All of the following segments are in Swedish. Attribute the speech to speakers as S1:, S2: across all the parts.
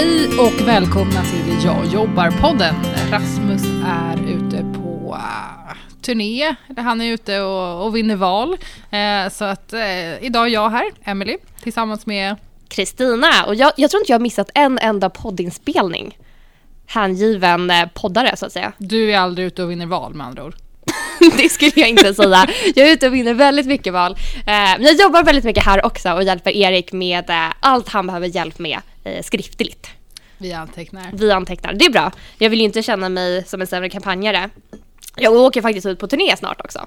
S1: Hej och välkomna till Jag jobbar-podden. Rasmus är ute på uh, turné, han är ute och, och vinner val. Uh, så att uh, idag är jag här, Emily, tillsammans med
S2: Kristina. Och jag, jag tror inte jag har missat en enda poddinspelning. Hängiven eh, poddare så att säga.
S1: Du är aldrig ute och vinner val med andra ord.
S2: det skulle jag inte säga. Jag är ute och vinner väldigt mycket val. Eh, men jag jobbar väldigt mycket här också och hjälper Erik med eh, allt han behöver hjälp med eh, skriftligt.
S1: Vi antecknar.
S2: Vi antecknar, det är bra. Jag vill ju inte känna mig som en sämre kampanjare. Jag åker faktiskt ut på turné snart också.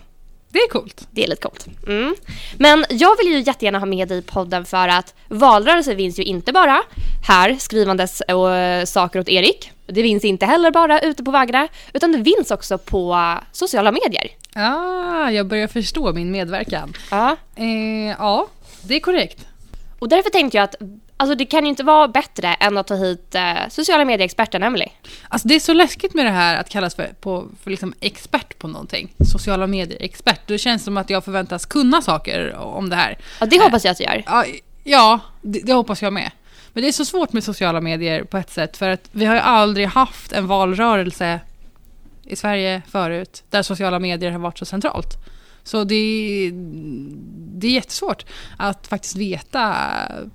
S1: Det är coolt.
S2: Det är lite coolt. Mm. Men jag vill ju jättegärna ha med dig i podden för att valrörelsen vinns ju inte bara här skrivandes och eh, saker åt Erik. Det vinns inte heller bara ute på vägarna utan det vinns också på sociala medier.
S1: Ah, jag börjar förstå min medverkan.
S2: Ja.
S1: Eh, ja, det är korrekt.
S2: Och därför tänkte jag att alltså, det kan ju inte vara bättre än att ta hit eh, sociala medieexperten Emily.
S1: Alltså det är så läskigt med det här att kallas för, på, för liksom expert på någonting. Sociala medier-expert. Det känns som att jag förväntas kunna saker om det här.
S2: Ja, det hoppas jag att du gör.
S1: Ja, ja det, det hoppas jag med. Men det är så svårt med sociala medier på ett sätt för att vi har ju aldrig haft en valrörelse i Sverige förut där sociala medier har varit så centralt. Så det, det är jättesvårt att faktiskt veta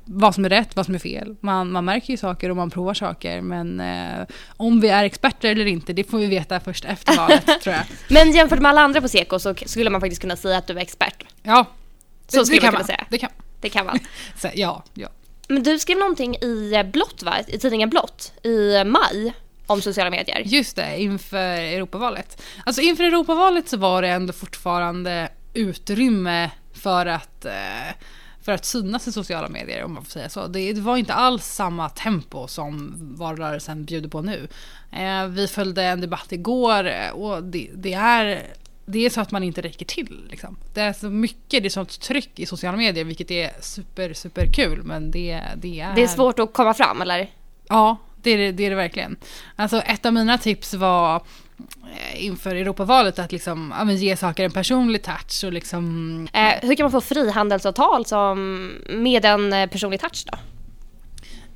S1: vad som är rätt, vad som är fel. Man, man märker ju saker och man provar saker men eh, om vi är experter eller inte det får vi veta först efter valet tror jag.
S2: Men jämfört med alla andra på Seko så skulle man faktiskt kunna säga att du är expert.
S1: Ja,
S2: Så
S1: det,
S2: skulle
S1: det kan
S2: man
S1: man.
S2: kunna säga.
S1: Det kan,
S2: Det kan man.
S1: så, ja, ja.
S2: Men du skrev någonting i Blått va? I tidningen Blått i maj om sociala medier.
S1: Just det, inför Europavalet. Alltså inför Europavalet så var det ändå fortfarande utrymme för att, eh, för att synas i sociala medier om man får säga så. Det, var inte alls samma tempo som valrörelsen bjuder på nu. Eh, vi följde en debatt igår eh, och det, det är det är så att man inte räcker till. Liksom. Det är så mycket, det är sånt tryck i sociala medier vilket är super, super kul men det, det är...
S2: Det är svårt att komma fram eller?
S1: Ja, det är det, det är det verkligen. Alltså ett av mina tips var eh, inför Europavalet att liksom, ja, ge saker en personlig touch och liksom...
S2: Eh, hur kan man få frihandelsavtal som, med en eh, personlig touch då?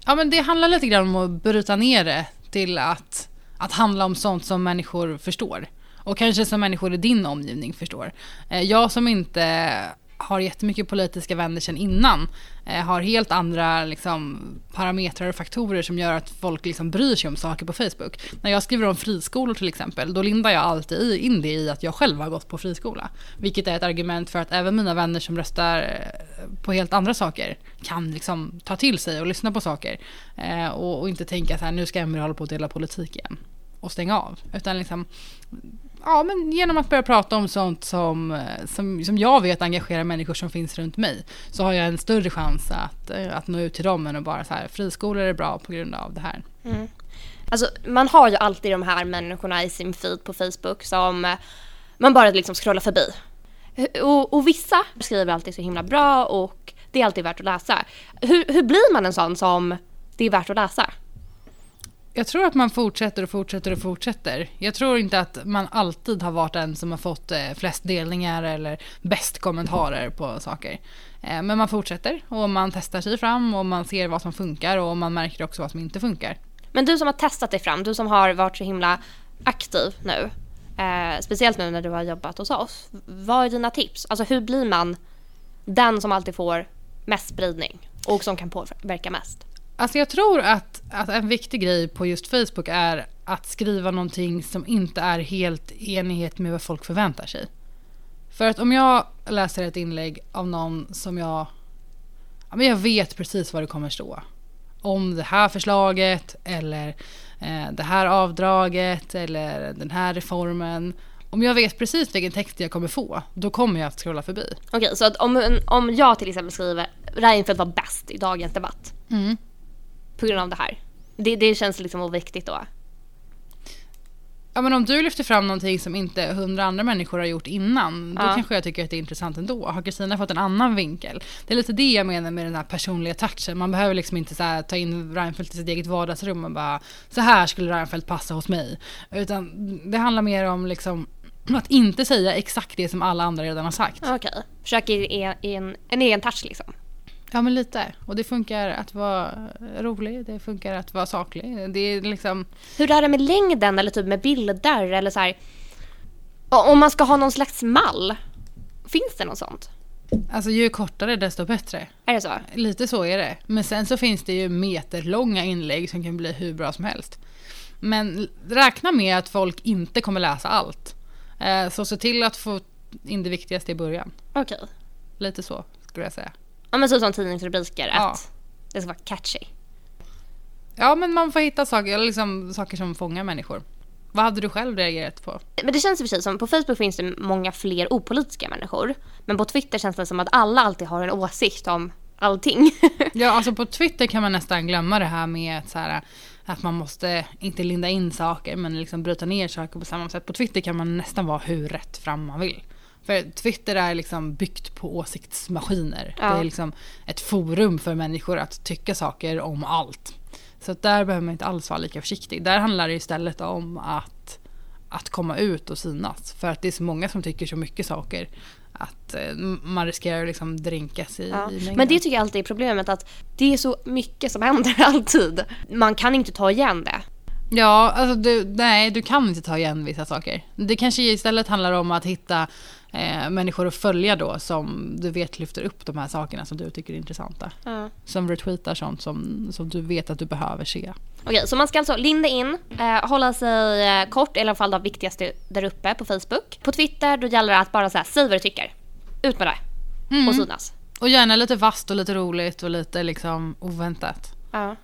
S1: Ja men det handlar lite grann om att bryta ner det till att, att handla om sånt som människor förstår. Och kanske som människor i din omgivning förstår. Eh, jag som inte har jättemycket politiska vänner sedan innan eh, har helt andra liksom, parametrar och faktorer som gör att folk liksom bryr sig om saker på Facebook. När jag skriver om friskolor till exempel, då lindar jag alltid in det i att jag själv har gått på friskola. Vilket är ett argument för att även mina vänner som röstar eh, på helt andra saker kan liksom ta till sig och lyssna på saker. Eh, och, och, inte tänka så här, nu ska Emelie hålla på och dela politik igen. Och stänga av. Utan liksom ja, men genom att börja prata om sånt som, eh, som, som jag vet engagerar människor som finns runt mig så har jag en större chans att, eh, att nå ut till dem än att bara så här, friskolor är bra på grund av det här.
S2: Mm. Alltså, man har ju alltid de här människorna i sin feed på Facebook som eh, man bara liksom scrollar förbi. Och, och vissa skriver alltid så himla bra och det är alltid värt att läsa. Hur, hur blir man en sån som det är värt att läsa?
S1: Jag tror att man fortsätter och fortsätter och fortsätter. Jag tror inte att man alltid har varit den som har fått eh, flest delningar eller bäst kommentarer på saker. Eh, men man fortsätter och man testar sig fram och man ser vad som funkar och man märker också vad som inte funkar.
S2: Men du som har testat dig fram, du som har varit så himla aktiv nu, eh, speciellt nu när du har jobbat hos oss. Vad är dina tips? Alltså hur blir man den som alltid får mest spridning och som kan påverka mest?
S1: Alltså jag tror att, att en viktig grej på just Facebook är att skriva någonting som inte är helt i enighet med vad folk förväntar sig. För att om jag läser ett inlägg av någon som jag... Ja, men jag vet precis vad det kommer stå. Om det här förslaget eller eh, det här avdraget eller den här reformen. Om jag vet precis vilken text jag kommer få, då kommer jag att scrolla förbi.
S2: Okej, så att om, om jag till exempel skriver Reinfeldt var bäst i dagens debatt.
S1: Mm
S2: på grund av det här. Det, det känns liksom oviktigt då.
S1: Ja men om du lyfter fram någonting som inte hundra andra människor har gjort innan, då
S2: Ja.
S1: kanske jag tycker att det är intressant ändå. Har Kristina fått en annan vinkel? Det är lite det jag menar med den här personliga touchen. Man behöver liksom inte här ta in Reinfeldt i sitt eget vardagsrum och bara så här skulle Reinfeldt passa hos mig. Utan det handlar mer om liksom att inte säga exakt det som alla andra redan har sagt.
S2: Okej, försöker ge en, en egen touch liksom.
S1: Ja, men lite. Och det funkar att vara rolig, det funkar att vara saklig. Det är liksom...
S2: Hur är det med längden eller typ med bilder eller så här? Om man ska ha någon slags mall, finns det något sånt?
S1: Alltså ju kortare desto bättre.
S2: Är det så?
S1: Lite så är det. Men sen så finns det ju meterlånga inlägg som kan bli hur bra som helst. Men räkna med att folk inte kommer läsa allt. Eh, Så se till att få in det viktigaste i början.
S2: Okej.
S1: Lite så skulle jag säga.
S2: Ja men så som tidningsrubriker,
S1: Ja.
S2: att det ska vara catchy.
S1: Ja, men man får hitta saker, eller liksom, saker som fångar människor. Vad hade du själv reagerat på?
S2: Men det känns i och för sig som, på Facebook finns det många fler opolitiska människor. Men på Twitter känns det som att alla alltid har en åsikt om allting.
S1: Ja, alltså på Twitter kan man nästan glömma det här med att, så här, att man måste inte linda in saker men liksom bryta ner saker på samma sätt. På Twitter kan man nästan vara hur rätt fram man vill. För Twitter är liksom byggt på åsiktsmaskiner.
S2: Ja.
S1: Det är liksom ett forum för människor att tycka saker om allt. Så där behöver man inte alls vara lika försiktig. Där handlar det istället om att, att komma ut och synas. För att det är så många som tycker så mycket saker att eh, man riskerar att liksom dränkas i,
S2: Ja.
S1: i.
S2: Men det tycker jag alltid är problemet att det är så mycket som händer alltid. Man kan inte ta igen det.
S1: Ja, alltså du, nej, du kan inte ta igen vissa saker. Det kanske istället handlar om att hitta eh, människor att följa då som du vet lyfter upp de här sakerna som du tycker är intressanta.
S2: Ja.
S1: Som retweetar sånt som, som du vet att du behöver se.
S2: Okej, så man ska alltså linda in, eh, hålla sig eh, kort, i alla fall det viktigaste där uppe på Facebook. På Twitter då gäller det att bara säga säg vad du tycker. Ut med det. Och synas.
S1: Och gärna lite vasst och lite roligt och lite liksom oväntat.
S2: Ja.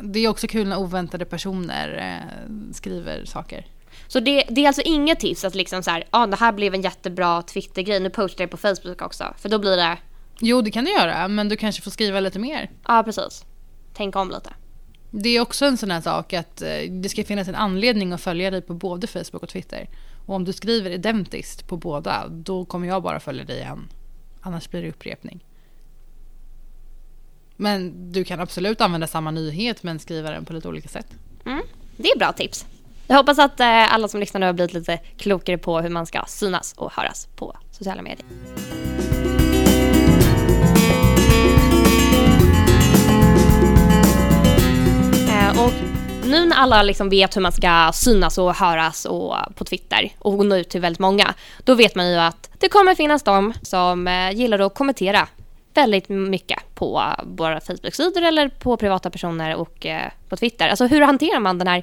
S1: Det är också kul när oväntade personer eh, skriver saker.
S2: Så det, det är alltså inget tips att liksom så här, ah, det här blev en jättebra Twitter-grej, nu postar jag på Facebook också. För då blir det,
S1: Jo, det kan du göra, men du kanske får skriva lite mer.
S2: ja precis. Tänk om lite.
S1: Det är också en sån här sak att eh, det ska finnas en anledning att följa dig på både Facebook och Twitter. Och om du skriver identiskt på båda, då kommer jag bara följa dig igen. Annars blir det upprepning. Men du kan absolut använda samma nyhet men skriva den på lite olika sätt.
S2: Mm, det är bra tips. Jag hoppas att eh, alla som lyssnar nu har blivit lite klokare på hur man ska synas och höras på sociala medier. Eh, och nu när alla liksom vet hur man ska synas och höras och eh, på Twitter och nå ut till väldigt många, då vet man ju att det kommer finnas de som gillar att kommentera väldigt mycket på våra Facebook-sidor eller på privata personer och eh, på Twitter. Alltså hur hanterar man den här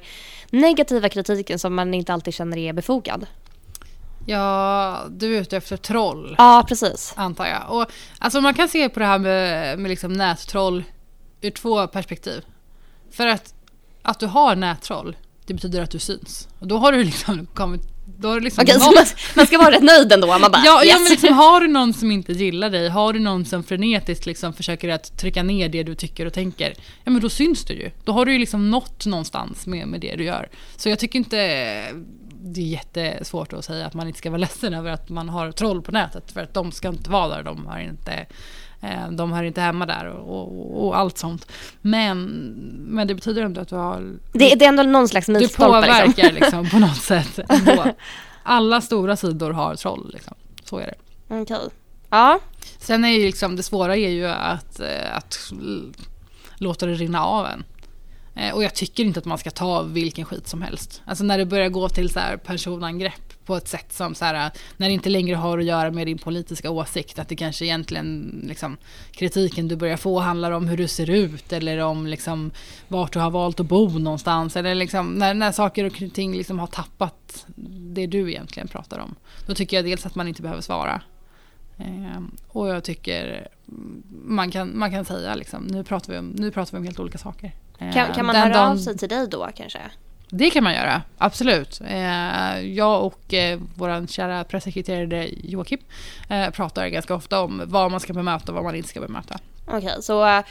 S2: negativa kritiken som man inte alltid känner är befogad?
S1: Ja, du är ute efter troll.
S2: Ja, precis.
S1: Antar jag. Och, alltså man kan se på det här med, med liksom nättroll ur två perspektiv. För att, att du har nättroll, det betyder att du syns. Och då har du liksom kommit... Då du liksom
S2: Okej, så
S1: nått-
S2: man, man ska vara rätt nöjd ändå. Man bara,
S1: Ja,
S2: yes.
S1: ja men liksom, har du någon som inte gillar dig, har du någon som frenetiskt liksom försöker att trycka ner det du tycker och tänker, ja men då syns du ju. Då har du ju liksom nått någonstans med, med det du gör. Så jag tycker inte det är jättesvårt att säga att man inte ska vara ledsen över att man har troll på nätet, för att de ska inte vara där, de har inte de hör inte hemma där och, och, och allt sånt. Men, men det betyder ändå att du har
S2: det, det är ändå någon slags
S1: du
S2: milstolpe. Liksom.
S1: påverkar liksom, på något sätt ändå. Alla stora sidor har troll. Liksom. Så är det.
S2: Okej. Ja,
S1: Sen är ju liksom, det svåra är ju att, eh, att låta det rinna av en. Eh, och jag tycker inte att man ska ta vilken skit som helst. Alltså när det börjar gå till så här personangrepp på ett sätt som så här, eh, när det inte längre har att göra med din politiska åsikt. Att det kanske egentligen, liksom, kritiken du börjar få handlar om hur du ser ut eller om liksom, vart du har valt att bo någonstans. Eller liksom, när, när saker och ting liksom har tappat det du egentligen pratar om. Då tycker jag dels att man inte behöver svara. Eh, och jag tycker man kan, man kan säga liksom, nu pratar vi om, nu pratar vi om helt olika saker. Eh,
S2: kan, kan man
S1: den
S2: höra
S1: dagen-
S2: av sig till dig då kanske?
S1: Det kan man göra, absolut. Eh, jag och eh, vår kära pressekreterare Joakim pratar ganska ofta om vad man ska bemöta och vad man inte ska bemöta.
S2: Okej, så eh,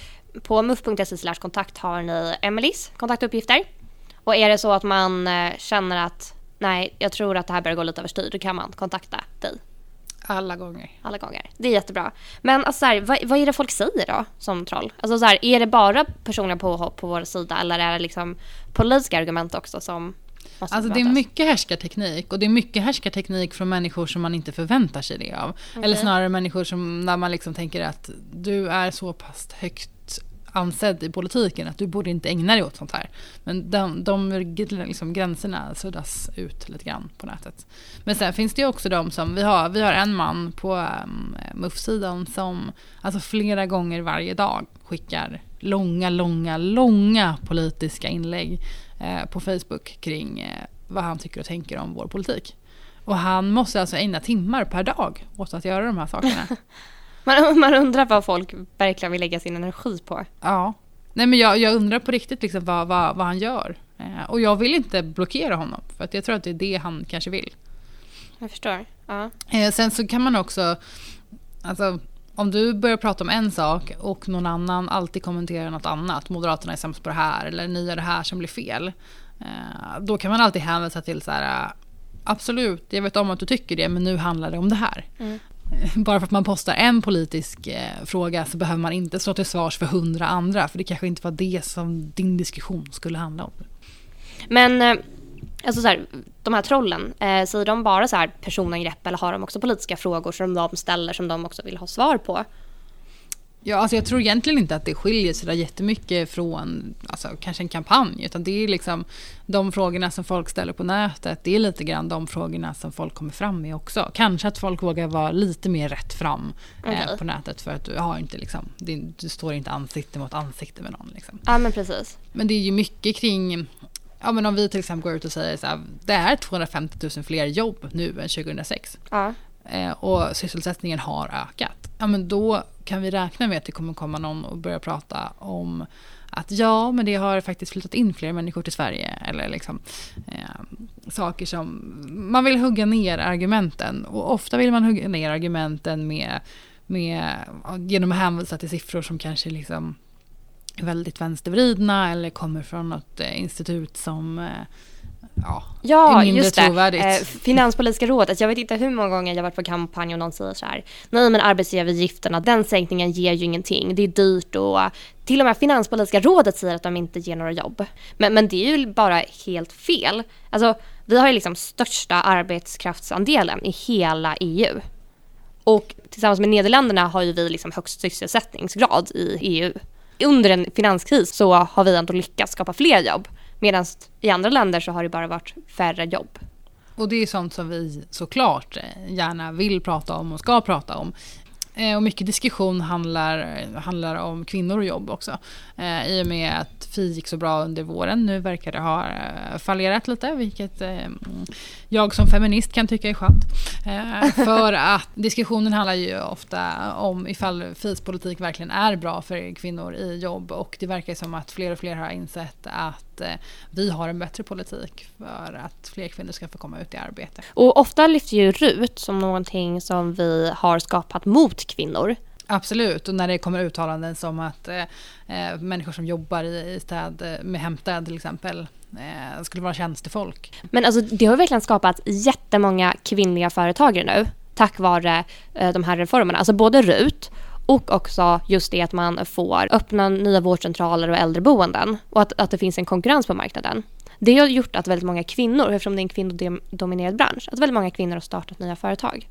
S2: på muff.se slash kontakt har ni Emelies kontaktuppgifter. Och är det så att man känner att nej, jag tror att det här börjar gå lite överstyr, då kan man kontakta dig
S1: Alla gånger.
S2: alla gånger. Det är jättebra. Men alltså, så här, vad, vad är det folk säger då som troll? Alltså, så här, är det bara personliga påhopp på vår sida eller är det liksom politiska argument också som...
S1: Alltså det är
S2: bemötas.
S1: mycket härskarteknik och det är mycket härskarteknik från människor som man inte förväntar sig det av. Eller snarare människor som när man liksom tänker att du är så pass högt ansedd i politiken att du borde inte ägna dig åt sånt här. Men de, de liksom, gränserna suddas ut lite grann på nätet. Men sen finns det ju också de som, vi har, vi har en man på um, MUF-sidan som alltså flera gånger varje dag skickar långa, långa, långa politiska inlägg eh, på Facebook kring eh, vad han tycker och tänker om vår politik. Och han måste alltså ägna timmar per dag åt att göra de här sakerna.
S2: Man, man undrar vad folk verkligen vill lägga sin energi på.
S1: ja. Nej men jag, jag undrar på riktigt liksom vad, vad, vad han gör. Eh, och jag vill inte blockera honom för att jag tror att det är det han kanske vill.
S2: Jag förstår. Ja.
S1: Eh, sen så kan man också, alltså om du börjar prata om en sak och någon annan alltid kommenterar något annat, Moderaterna är sämst på det här eller ni gör det här som blir fel. Eh, då kan man alltid hänvisa till så här, absolut, jag vet om att du tycker det, men nu handlar det om det här.
S2: Mm.
S1: Bara för att man postar en politisk eh, fråga så behöver man inte stå till svars för hundra andra, för det kanske inte var det som din diskussion skulle handla om.
S2: Men eh, alltså så här, de här trollen, eh, säger de bara så här personangrepp eller har de också politiska frågor som de ställer som de också vill ha svar på?
S1: Ja, alltså jag tror egentligen inte att det skiljer sig där jättemycket från alltså, kanske en kampanj. Utan det är liksom de frågorna som folk ställer på nätet. Det är lite grann de frågorna som folk kommer fram med också. Kanske att folk vågar vara lite mer rätt fram eh,
S2: Okej.
S1: på nätet. För att du har inte liksom, det, du står inte ansikte mot ansikte med någon. Liksom.
S2: Ja men precis.
S1: Men det är ju mycket kring, ja men om vi till exempel går ut och säger så här, det är 250 000 fler jobb nu än 2006
S2: Ja.
S1: eh, och sysselsättningen har ökat, ja men då kan vi räkna med att det kommer komma någon och börja prata om att ja, men det har faktiskt flyttat in fler människor till Sverige. Eller liksom eh, saker som... Man vill hugga ner argumenten. Och ofta vill man hugga ner argumenten med, med, genom att hänvisa till siffror som kanske liksom är väldigt vänstervridna eller kommer från något eh, institut som eh, ja,
S2: Ja, just det. Eh, Finanspolitiska rådet. Jag vet inte hur många gånger jag varit på kampanj och någon säger så här. Nej men arbetsgivaravgifterna, den sänkningen ger ju ingenting. Det är dyrt och till och med Finanspolitiska rådet säger att de inte ger några jobb. Men, men det är ju bara helt fel. Alltså, vi har ju liksom största arbetskraftsandelen i hela EU. Och tillsammans med Nederländerna har ju vi liksom högst sysselsättningsgrad i EU. Under en finanskris så har vi ändå lyckats skapa fler jobb. Medan i andra länder så har det bara varit färre jobb.
S1: Och det är sånt som vi såklart gärna vill prata om och ska prata om. Eh, Och mycket diskussion handlar, handlar om kvinnor och jobb också. Eh, I och med att Fi gick så bra under våren. Nu verkar det ha eh, fallerat lite, vilket eh, jag som feminist kan tycka är skönt. Eh, För att diskussionen handlar ju ofta om ifall Fis politik verkligen är bra för kvinnor i jobb. Och det verkar som att fler och fler har insett att eh, vi har en bättre politik för att fler kvinnor ska få komma ut i arbete.
S2: Och ofta lyfter ju RUT som någonting som vi har skapat mot kvinnor.
S1: Absolut, och när det kommer uttalanden som att eh, eh, människor som jobbar i, i städ, med hämtstäd till exempel eh, skulle vara tjänstefolk.
S2: Men alltså det har verkligen skapat jättemånga kvinnliga företagare nu tack vare eh, de här reformerna. Alltså både RUT och också just det att man får öppna nya vårdcentraler och äldreboenden och att, att det finns en konkurrens på marknaden. Det har gjort att väldigt många kvinnor, eftersom det är en kvinnodominerad bransch, att väldigt många kvinnor har startat nya företag.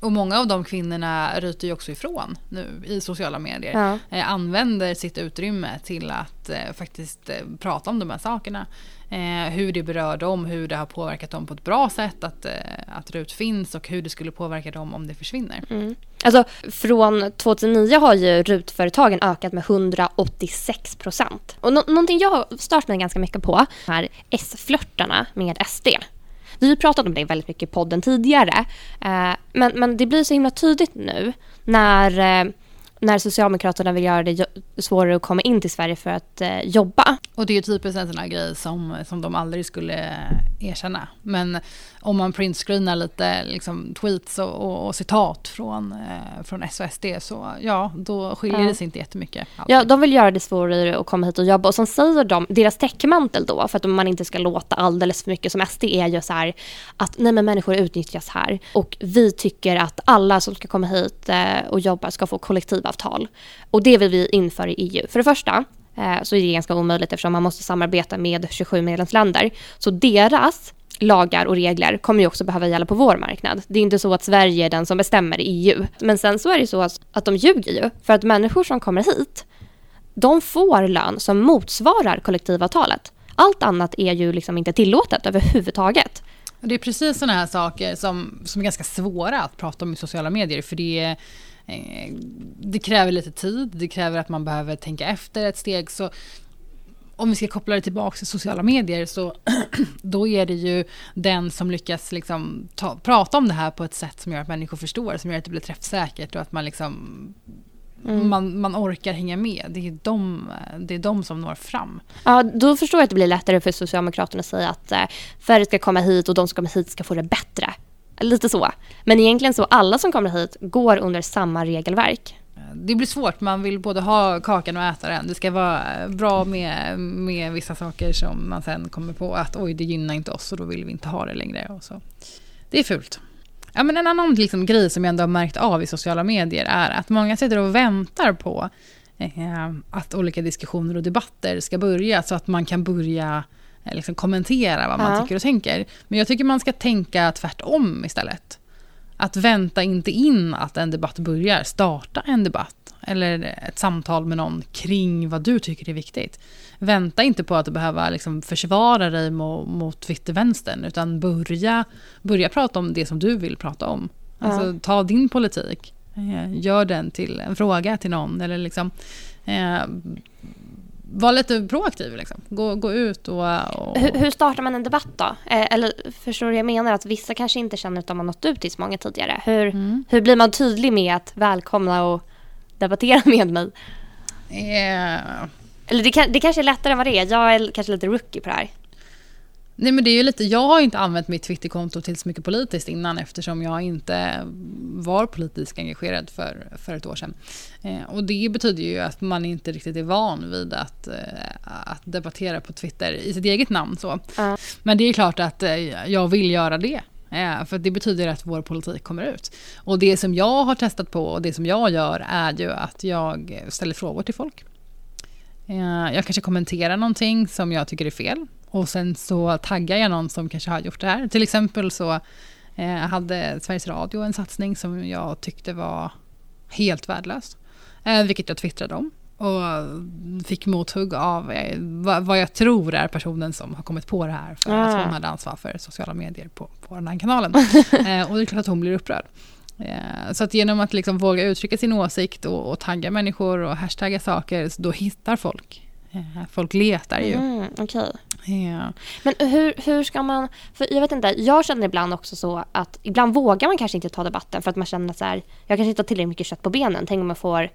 S1: Och många av de kvinnorna ryter ju också ifrån nu i sociala medier.
S2: Ja.
S1: Eh, använder sitt utrymme till att eh, faktiskt eh, prata om de här sakerna. Eh, hur det berör dem, hur det har påverkat dem på ett bra sätt att, eh, att RUT finns och hur det skulle påverka dem om det försvinner.
S2: Mm. Alltså från 2009 har ju RUT-företagen ökat med 186 procent. Och nå- någonting jag har stört mig ganska mycket på är S-flörtarna med SD. Vi har pratat om det väldigt mycket i podden tidigare. Eh, men, men det blir så himla tydligt nu när, eh, när Socialdemokraterna vill göra det svårare att komma in till Sverige för att eh, jobba.
S1: Och det är ju typiskt en sån här grej som, som de aldrig skulle erkänna. Men om man printscreenar lite liksom, tweets och, och, och citat från, eh, från S och SD så ja, då skiljer
S2: Ja.
S1: det sig inte jättemycket. alltid.
S2: Ja, de vill göra det svårare att komma hit och jobba och sen säger de, deras täckmantel då, för att man inte ska låta alldeles för mycket som SD är ju så här att nej men människor utnyttjas här och vi tycker att alla som ska komma hit eh, och jobba ska få kollektivavtal. Och det vill vi införa i EU. För det första, Eh, så är det ganska omöjligt eftersom man måste samarbeta med 27 medlemsländer. Så deras lagar och regler kommer ju också behöva gälla på vår marknad. Det är inte så att Sverige är den som bestämmer i EU. Men sen så är det så att de ljuger ju. För att människor som kommer hit, de får lön som motsvarar kollektivavtalet. Allt annat är ju liksom inte tillåtet överhuvudtaget.
S1: Det är precis sådana här saker som, som är ganska svåra att prata om i sociala medier. För det, är det kräver lite tid, det kräver att man behöver tänka efter ett steg. Så om vi ska koppla det tillbaka till sociala medier så då är det ju den som lyckas liksom ta, prata om det här på ett sätt som gör att människor förstår, som gör att det blir träffsäkert och att man liksom Mm. Man, man orkar hänga med. Det är, de, det är de som når fram.
S2: Ja, då förstår jag att det blir lättare för Socialdemokraterna att säga att eh, färre ska komma hit och de som kommer hit ska få det bättre. Lite så. Men egentligen så alla som kommer hit går under samma regelverk.
S1: Det blir svårt, man vill både ha kakan och äta den. Det ska vara bra med, med vissa saker som man sen kommer på att oj, det gynnar inte oss och då vill vi inte ha det längre. Och så. Det är fult. Ja, men en annan liksom, grej som jag ändå har märkt av i sociala medier är att många sitter och väntar på eh, att olika diskussioner och debatter ska börja så att man kan börja eh, liksom, kommentera vad man ja. tycker och tänker. Men jag tycker man ska tänka tvärtom istället. Att vänta inte in att en debatt börjar, starta en debatt eller ett samtal med någon kring vad du tycker är viktigt. Vänta inte på att behöva liksom försvara dig mot, mot Twittervänstern utan börja, börja prata om det som du vill prata om. Alltså, ja. Ta din politik, eh, gör den till en fråga till någon eller liksom eh, var lite proaktiv. Liksom. Gå, gå ut och... och...
S2: Hur, hur, startar man en debatt då? Eh, eller förstår du jag menar? Att vissa kanske inte känner att de har nått ut till så många tidigare. Hur, mm. hur blir man tydlig med att välkomna och debattera med mig?
S1: Yeah.
S2: Eller det, kan, det kanske är lättare än vad det är. Jag är kanske lite rookie på det här.
S1: Nej men det är ju lite, jag har inte använt mitt Twitterkonto till så mycket politiskt innan eftersom jag inte var politiskt engagerad för, för ett år sedan. Eh, och det betyder ju att man inte riktigt är van vid att, eh, att debattera på Twitter i sitt eget namn. Så. Uh. Men det är klart att eh, jag vill göra det. Eh, för det betyder att vår politik kommer ut. Och det som jag har testat på och det som jag gör är ju att jag ställer frågor till folk. Eh, jag kanske kommenterar någonting som jag tycker är fel och sen så taggar jag någon som kanske har gjort det här. Till exempel så eh, hade Sveriges Radio en satsning som jag tyckte var helt värdelös. Vilket jag twittrade om och fick mothugg av eh, vad jag tror är personen som har kommit på det här för att hon ah. hade ansvar för sociala medier på, på den här kanalen. eh, och det är klart att hon blir upprörd. Eh, så att genom att liksom våga uttrycka sin åsikt och, och tagga människor och hashtagga saker, då hittar folk. Eh, folk letar ju.
S2: Mm, okay. Ja. Men hur, hur ska man... För jag vet inte, jag känner ibland också så att ibland vågar man kanske inte ta debatten för att man känner att så här, jag kanske inte har tillräckligt mycket kött på benen. Tänk om man får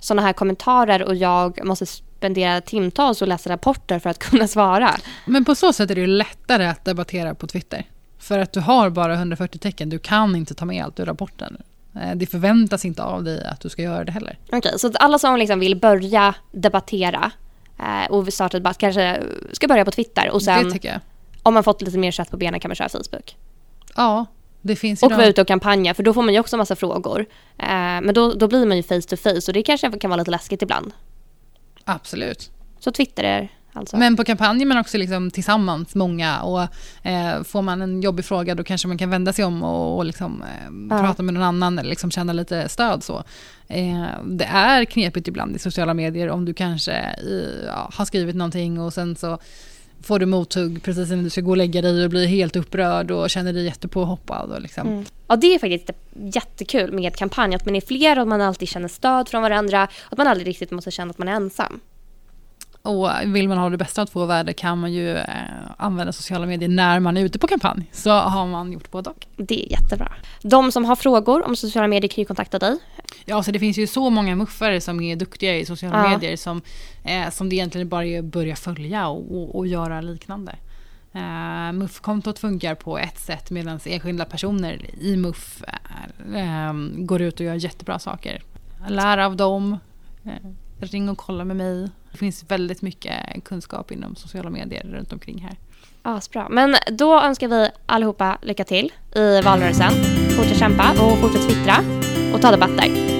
S2: sådana här kommentarer och jag måste spendera timtals och läsa rapporter för att kunna svara.
S1: Men på så sätt är det ju lättare att debattera på Twitter. För att du har bara 140 tecken, du kan inte ta med allt ur rapporten. Eh, det förväntas inte av dig att du ska göra det heller.
S2: Okej, okay, så alla som liksom vill börja debattera eh, och starta debatt kanske ska börja på Twitter och sen om man fått lite mer kött på benen kan man köra Facebook?
S1: Ja, det finns
S2: och vara ute och kampanja för då får man ju också massa frågor. Eh, men då, då blir man ju face to face och det kanske kan vara lite läskigt ibland.
S1: Absolut.
S2: Så Twitter är alltså...
S1: Men på kampanjer men också liksom tillsammans, många. Och eh, får man en jobbig fråga då kanske man kan vända sig om och, och liksom, eh, ja. prata med någon annan eller liksom känna lite stöd. Så. Eh, det är knepigt ibland i sociala medier om du kanske i, ja, har skrivit någonting och sen så får du mothugg precis innan du ska gå och lägga dig och blir helt upprörd och känner dig jättepåhoppad. Och liksom. Mm.
S2: Ja, det är faktiskt jättekul med kampanj, att man är fler och man alltid känner stöd från varandra. Att man aldrig riktigt måste känna att man är ensam.
S1: Och vill man ha det bästa av två världar kan man ju eh, använda sociala medier när man är ute på kampanj. Så har man gjort både och.
S2: Det är jättebra. De som har frågor om sociala medier kan ju kontakta dig.
S1: Ja, så det finns ju så många muffare som är duktiga i sociala ja. medier som, eh, som det egentligen bara är att börja följa och, och, och göra liknande. Uh, MUF-kontot funkar på ett sätt medan enskilda personer i MUF uh, um, går ut och gör jättebra saker. Lär av dem, uh, ring och kolla med mig. Det finns väldigt mycket kunskap inom sociala medier runt omkring här.
S2: Asbra. Men då önskar vi allihopa lycka till i valrörelsen. Fortsätt kämpa och fortsätt twittra och ta debatter.